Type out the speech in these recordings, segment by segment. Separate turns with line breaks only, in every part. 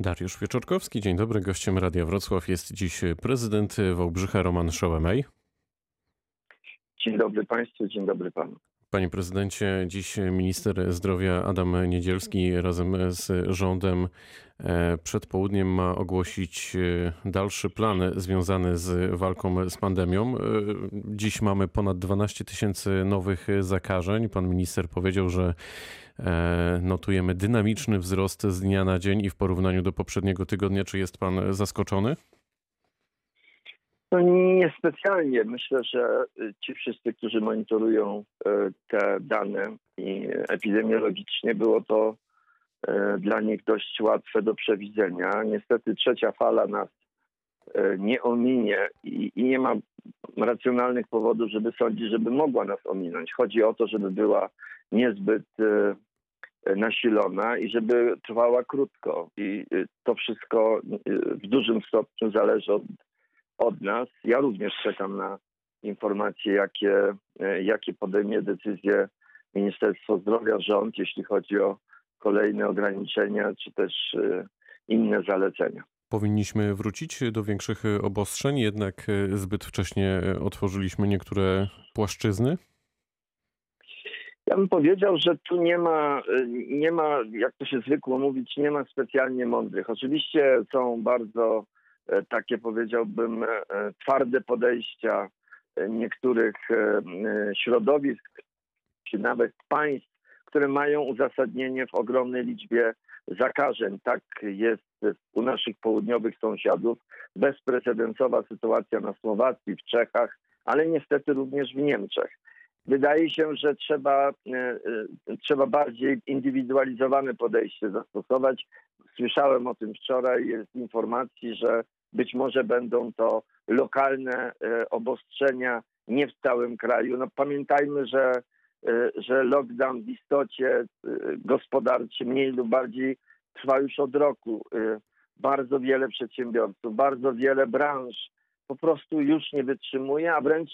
Dariusz Wieczorkowski, dzień dobry. Gościem Radia Wrocław jest dziś prezydent Wałbrzycha Roman Szołemej.
Dzień dobry Państwu, dzień dobry Panu.
Panie prezydencie, dziś minister zdrowia Adam Niedzielski razem z rządem e, przed południem ma ogłosić e, dalszy plan związany z walką z pandemią. E, dziś mamy ponad 12 tysięcy nowych zakażeń. Pan minister powiedział, że notujemy dynamiczny wzrost z dnia na dzień i w porównaniu do poprzedniego tygodnia. Czy jest pan zaskoczony?
No niespecjalnie. Myślę, że y, ci wszyscy, którzy monitorują y, te dane i epidemiologicznie było to y, dla nich dość łatwe do przewidzenia. Niestety trzecia fala nas nie ominie i, i nie ma racjonalnych powodów, żeby sądzić, żeby mogła nas ominąć. Chodzi o to, żeby była niezbyt nasilona i żeby trwała krótko. I to wszystko w dużym stopniu zależy od od nas. Ja również czekam na informacje, jakie, e, jakie podejmie decyzje Ministerstwo Zdrowia, rząd, jeśli chodzi o kolejne ograniczenia czy też e, inne zalecenia.
Powinniśmy wrócić do większych obostrzeń, jednak e, zbyt wcześnie otworzyliśmy niektóre płaszczyzny.
Ja bym powiedział, że tu nie ma, nie ma, jak to się zwykło mówić, nie ma specjalnie mądrych. Oczywiście są bardzo takie powiedziałbym e, twarde podejścia e, niektórych środowisk, czy nawet państw, które mają uzasadnienie w ogromnej liczbie zakażeń. Tak jest u naszych południowych sąsiadów. Bezprecedensowa sytuacja na Słowacji, w Czechach, ale niestety również w Niemczech. Wydaje się, że trzeba, trzeba bardziej indywidualizowane podejście zastosować. Słyszałem o tym wczoraj z informacji, że być może będą to lokalne e, obostrzenia, nie w całym kraju. No pamiętajmy, że, e, że lockdown w istocie e, gospodarczy mniej lub bardziej trwa już od roku. Bardzo wiele przedsiębiorców, bardzo wiele branż po prostu już nie wytrzymuje, a wręcz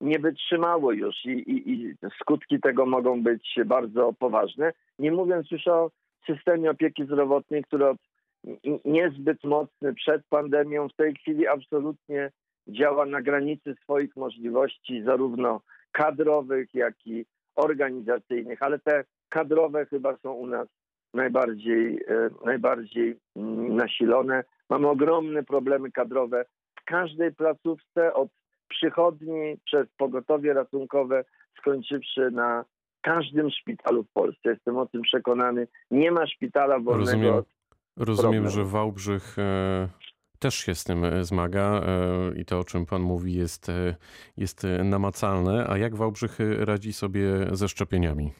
nie wytrzymało już i, i, i skutki tego mogą być bardzo poważne. Nie mówiąc już o systemie opieki zdrowotnej, który od niezbyt mocny przed pandemią, w tej chwili absolutnie działa na granicy swoich możliwości, zarówno kadrowych, jak i organizacyjnych, ale te kadrowe chyba są u nas najbardziej, e, najbardziej nasilone. Mamy ogromne problemy kadrowe w każdej placówce, od przychodni przez pogotowie ratunkowe, skończywszy na każdym szpitalu w Polsce. Jestem o tym przekonany. Nie ma szpitala wolnego
Rozumiem. od Rozumiem, problem. że Wałbrzych e, też się z tym e, zmaga e, i to, o czym pan mówi, jest, jest namacalne. A jak Wałbrzych radzi sobie ze szczepieniami?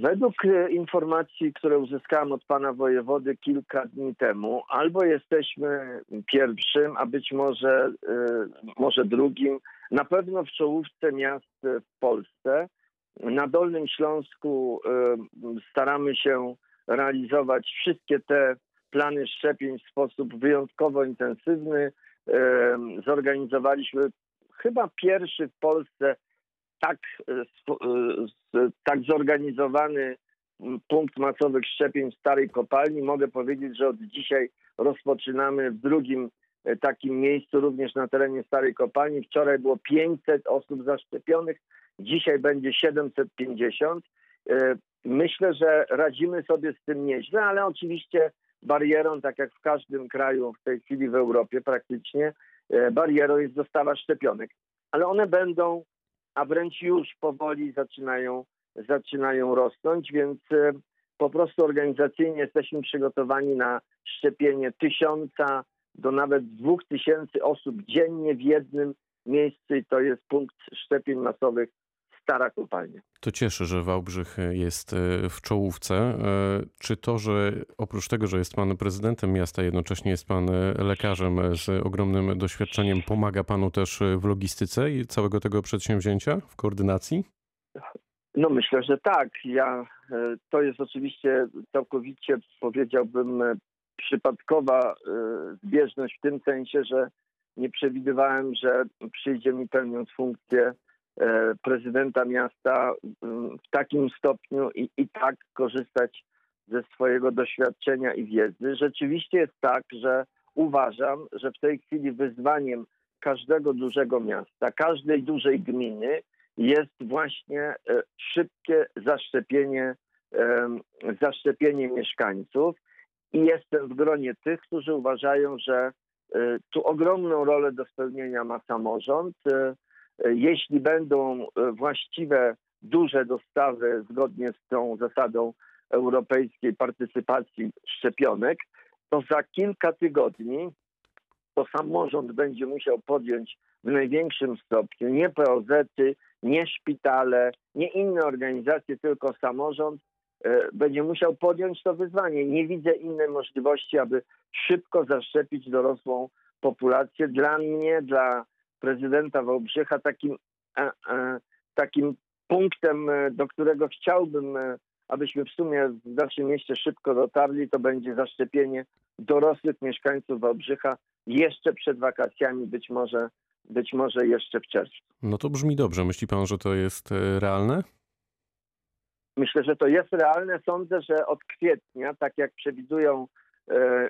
Według informacji, które uzyskałem od pana wojewody kilka dni temu, albo jesteśmy pierwszym, a być może, może drugim, na pewno w czołówce miast w Polsce. Na Dolnym Śląsku staramy się realizować wszystkie te plany szczepień w sposób wyjątkowo intensywny. Zorganizowaliśmy chyba pierwszy w Polsce tak, e, tak zorganizowany punkt masowych szczepień w Starej Kopalni. Mogę powiedzieć, że od dzisiaj rozpoczynamy w drugim e, takim miejscu, również na terenie Starej Kopalni. Wczoraj było 500 osób zaszczepionych, dzisiaj będzie 750. Myślę, że radzimy sobie z tym nieźle, ale oczywiście barierą, tak jak w każdym kraju w tej chwili w Europie praktycznie, e, barierą jest dostawa szczepionek. Ale one będą, a wręcz już powoli zaczynają, zaczynają rosnąć, więc e, po prostu organizacyjnie jesteśmy przygotowani na szczepienie tysiąca do nawet dwóch tysięcy osób dziennie w jednym miejscu i to jest punkt szczepień masowych stara kopalnia.
To cieszy, że Wałbrzych jest e, w czołówce. E, czy to, że oprócz tego, że jest pan prezydentem miasta, jednocześnie jest pan e, lekarzem z ogromnym doświadczeniem, pomaga panu też w logistyce i całego tego przedsięwzięcia, w koordynacji?
No myślę, że tak. Ja, to jest oczywiście całkowicie, powiedziałbym, przypadkowa zbieżność w tym sensie, że nie przewidywałem, że przyjdzie mi pełniąc funkcję prezydenta miasta mm, w takim stopniu i, i tak korzystać ze swojego doświadczenia i wiedzy. Rzeczywiście jest tak, że uważam, że w tej chwili wyzwaniem każdego dużego miasta, każdej dużej gminy jest właśnie e, szybkie zaszczepienie, em, zaszczepienie mieszkańców. I jestem w gronie tych, którzy uważają, że e, tu ogromną rolę do spełnienia ma samorząd. E, Jeśli będą e, właściwe, duże dostawy zgodnie z tą zasadą europejskiej partycypacji szczepionek, to za kilka tygodni to samorząd będzie musiał podjąć w największym stopniu nie POZ-y, nie szpitale, nie inne organizacje, tylko samorząd e, będzie musiał podjąć to wyzwanie. Nie widzę innej możliwości, aby szybko zaszczepić dorosłą populację. Dla mnie, dla prezydenta Wałbrzycha takim, takim punktem, e, do którego chciałbym, e, abyśmy w sumie w naszym mieście szybko dotarli, to będzie zaszczepienie dorosłych mieszkańców Wałbrzycha jeszcze przed wakacjami, być może, być może jeszcze w czerwcu.
No to brzmi dobrze. Myśli pan, że to jest e, realne?
Myślę, że to jest realne. Sądzę, że od kwietnia, tak jak przewidują,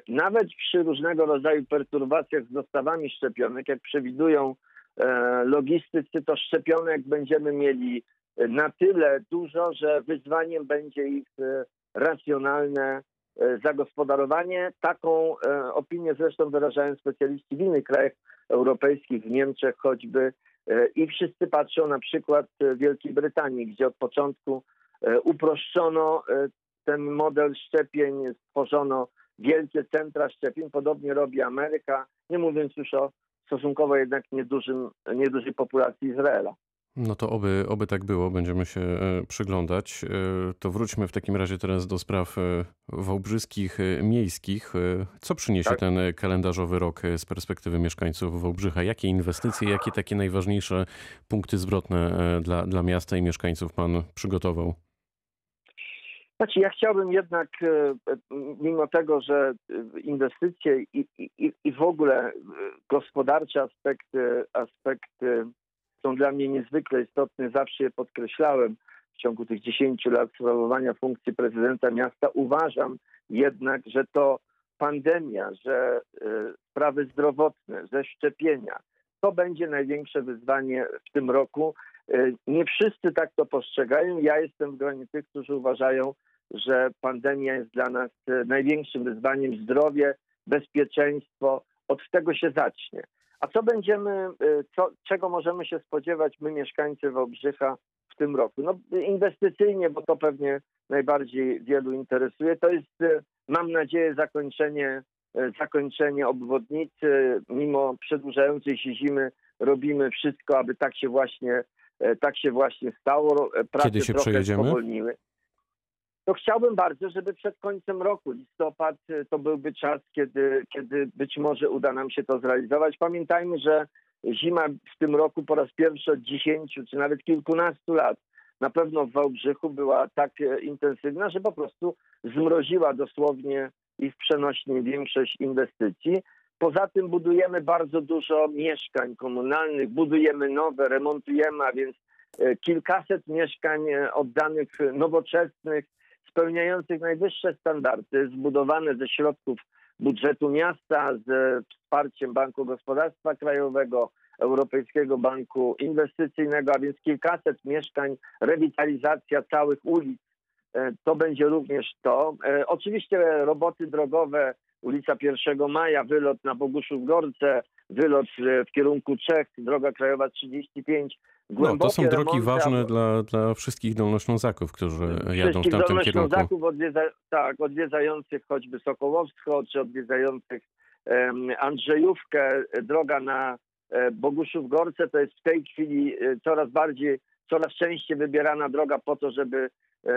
nawet przy różnego rodzaju perturbacjach z dostawami szczepionek, jak przewidują e, logistycy, to szczepionek będziemy mieli e, na tyle dużo, że wyzwaniem będzie ich e, racjonalne e, zagospodarowanie. Taką e, opinię zresztą wyrażają specjaliści w innych krajach europejskich, w Niemczech choćby. E, I wszyscy patrzą na przykład e, Wielkiej Brytanii, gdzie od początku e, uproszczono e, ten model szczepień, stworzono wielkie centra szczepień. Podobnie robi Ameryka, nie mówiąc już o stosunkowo jednak niedużym, niedużej populacji Izraela.
No to oby, oby tak było, będziemy się e, przyglądać. E, To wróćmy w takim razie teraz do spraw e, wałbrzyskich, miejskich. Co przyniesie
Tak.
ten kalendarzowy rok z perspektywy mieszkańców Wałbrzycha? Jakie inwestycje, jakie takie najważniejsze punkty zwrotne dla, dla miasta i mieszkańców pan przygotował?
Znaczy, ja chciałbym jednak, e, e, mimo tego, że e, inwestycje i, i, i w ogóle gospodarcze aspekty, aspekty są dla mnie niezwykle istotne, zawsze je podkreślałem w ciągu tych 10 lat sprawowania funkcji prezydenta miasta. Uważam jednak, że to pandemia, że sprawy zdrowotne, że szczepienia, to będzie największe wyzwanie w tym roku. Nie wszyscy tak to postrzegają. Ja jestem w gronie tych, którzy uważają, że pandemia jest dla nas e, największym wyzwaniem zdrowie, bezpieczeństwo. Od tego się zacznie. A co będziemy, e, co, czego możemy się spodziewać my, mieszkańcy Wałbrzycha w tym roku? No inwestycyjnie, bo to pewnie najbardziej wielu interesuje, to jest, e, mam nadzieję, zakończenie, zakończenie obwodnicy. Mimo przedłużającej się zimy robimy wszystko, aby tak się właśnie, tak się właśnie stało. Prace
Kiedy się
trochę
przejedziemy?
spowolniły. To chciałbym bardzo, żeby przed końcem roku, listopad, to byłby czas, kiedy, kiedy być może uda nam się to zrealizować. Pamiętajmy, że zima w tym roku po raz pierwszy od 10 czy nawet kilkunastu lat na pewno w Wałbrzychu była tak e, intensywna, że po prostu zmroziła dosłownie i w przenośni większość inwestycji. Poza tym budujemy bardzo dużo mieszkań komunalnych, budujemy nowe, remontujemy, a więc e, kilkaset mieszkań e, oddanych nowoczesnych, spełniających najwyższe standardy, zbudowane ze środków budżetu miasta, z wsparciem Banku Gospodarstwa Krajowego, Europejskiego Banku Inwestycyjnego, a więc kilkaset mieszkań, rewitalizacja całych ulic. E, To będzie również to. E, Oczywiście roboty drogowe, ulica 1 Maja, wylot na Boguszów Gorce, wylot e, w kierunku Czech, droga krajowa 35.
No, to są drogi
remonty,
ważne dla, dla wszystkich dolnoślązaków, którzy jadą w tamtym kierunku.
dolnoślązaków odwiedza, tak, odwiedzających choćby Sokołowsko, czy odwiedzających em, Andrzejówkę, droga na e, Boguszów Gorce, to jest w tej chwili e, coraz bardziej, coraz częściej wybierana droga po to, żeby,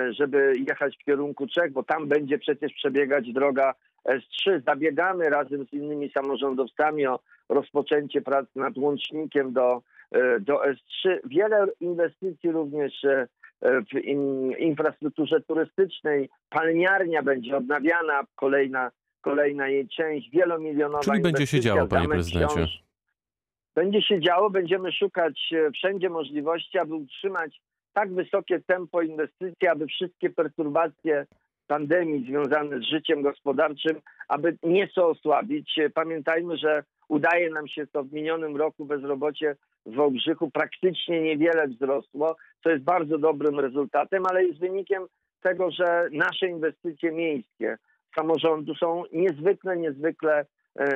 żeby jechać w kierunku Czech, bo tam będzie przecież przebiegać droga S3. Zabiegamy razem z innymi samorządowcami o rozpoczęcie prac nad łącznikiem do, e, do S3. Wiele inwestycji również e, w in, infrastrukturze turystycznej. Palmiarnia będzie odnawiana, kolejna, kolejna jej część, wielomilionowa
Czyli będzie się działo, panie prezydencie.
Będzie się działo, będziemy szukać e, wszędzie możliwości, aby utrzymać tak wysokie tempo inwestycji, aby wszystkie perturbacje pandemii związane z życiem gospodarczym, aby nieco osłabić. Pamiętajmy, że udaje nam się to w minionym roku bezrobocie w Wałbrzychu praktycznie niewiele wzrosło, co jest bardzo dobrym rezultatem, ale jest wynikiem tego, że nasze inwestycje miejskie samorządu są niezwykle, niezwykle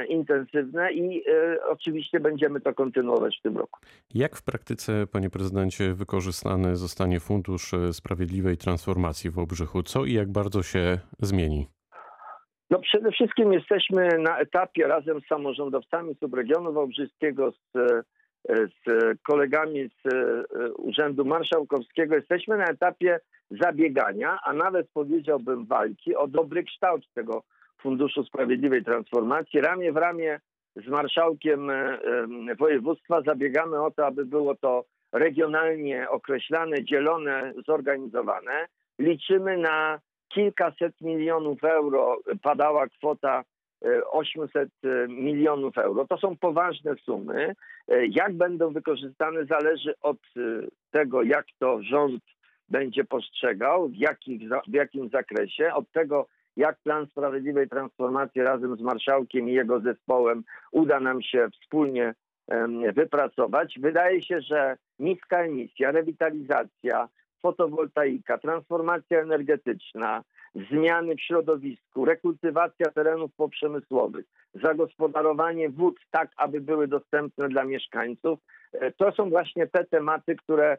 intensywne i e, oczywiście będziemy to kontynuować w tym roku.
Jak w praktyce, panie prezydencie, wykorzystany zostanie Fundusz Sprawiedliwej Transformacji w Wałbrzychu? Co i jak bardzo się zmieni?
No przede wszystkim jesteśmy na etapie razem z samorządowcami subregionu wałbrzyskiego, z, e, z kolegami z Urzędu Marszałkowskiego. Jesteśmy na etapie zabiegania, a nawet powiedziałbym walki o dobry kształt tego Funduszu Sprawiedliwej Transformacji. Ramię w ramię z marszałkiem e, województwa zabiegamy o to, aby było to regionalnie określane, dzielone, zorganizowane. Liczymy na kilkaset milionów euro. Padała kwota 800 e, milionów euro. To są poważne sumy. E, jak będą wykorzystane zależy od tego, jak to rząd będzie postrzegał, w, jakich, w jakim zakresie, od tego, jak plan sprawiedliwej transformacji razem z marszałkiem i jego zespołem uda nam się wspólnie wypracować. Wydaje się, że niska emisja, rewitalizacja, fotowoltaika, transformacja energetyczna, zmiany w środowisku, rekultywacja terenów poprzemysłowych, zagospodarowanie wód tak, aby były dostępne dla mieszkańców. E, to są właśnie te tematy, które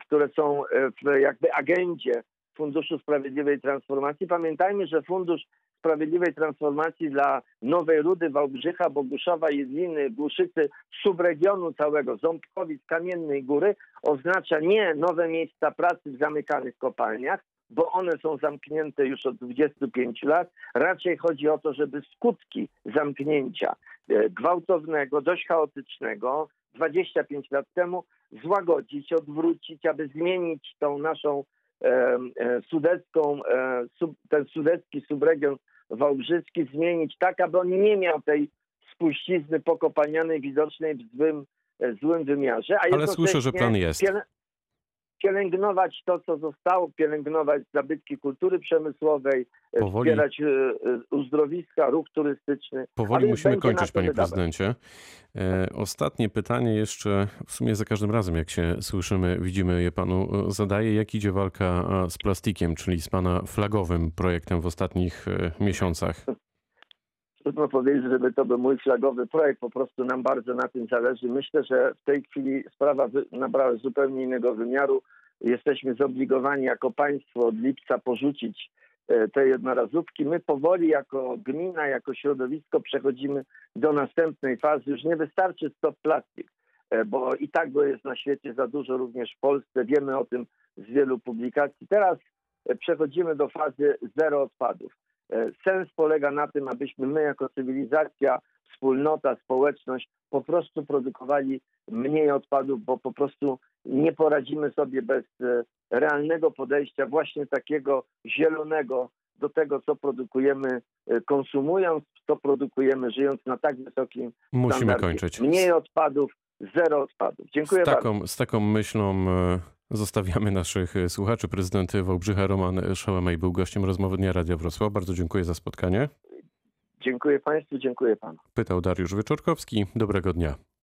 które są e, w jakby agendzie Funduszu Sprawiedliwej Transformacji. Pamiętajmy, że Fundusz Sprawiedliwej Transformacji dla Nowej Rudy, Wałbrzycha, Boguszowa, Jedliny, Głuszycy, subregionu całego, Ząbkowic, Kamiennej Góry oznacza nie nowe miejsca pracy w zamykanych kopalniach, bo one są zamknięte już od 25 lat. Raczej chodzi o to, żeby skutki zamknięcia e, gwałtownego, dość chaotycznego 25 lat temu złagodzić, odwrócić, aby zmienić tą naszą sudecką, e, ten sudecki subregion wałbrzyski, zmienić tak, aby on nie miał tej spuścizny pokopalnianej widocznej w złym, e, złym wymiarze.
Ale słyszę, że plan jest
pielęgnować to, co zostało, pielęgnować zabytki kultury przemysłowej, e, Powoli. wspierać e, e, uzdrowiska, ruch turystyczny.
Powoli musimy kończyć, panie wydawać. prezydencie. Ostatnie pytanie jeszcze, w sumie za każdym razem, jak się słyszymy, widzimy je panu zadaję. Jak idzie walka z plastikiem, czyli z pana flagowym projektem w ostatnich miesiącach?
Trudno powiedzieć, żeby to był mój flagowy projekt. Po prostu nam bardzo na tym zależy. Myślę, że w tej chwili sprawa nabrała zupełnie innego wymiaru. Jesteśmy zobligowani jako państwo od lipca porzucić e, te jednorazówki. My powoli jako gmina, jako środowisko przechodzimy do następnej fazy. Już nie wystarczy stop plastik, e, bo i tak go jest na świecie za dużo, również w Polsce. Wiemy o tym z wielu publikacji. Teraz e, przechodzimy do fazy zero odpadów. E, sens polega na tym, abyśmy my jako cywilizacja, wspólnota, społeczność po prostu produkowali mniej odpadów, bo po prostu nie poradzimy sobie bez e, realnego podejścia właśnie takiego zielonego do tego, co produkujemy e, konsumując, co produkujemy żyjąc na tak wysokim
Musimy
standardzie.
kończyć.
Mniej odpadów, zero odpadów. Dziękuję
z taką,
bardzo.
Z taką myślą Zostawiamy naszych e, słuchaczy. Prezydent Wałbrzycha Roman Szałemej był gościem rozmowy Dnia Radia Wrocław. Bardzo dziękuję za spotkanie.
Dziękuję Państwu, dziękuję Panu.
Pytał Dariusz Wyczorkowski. Dobrego dnia.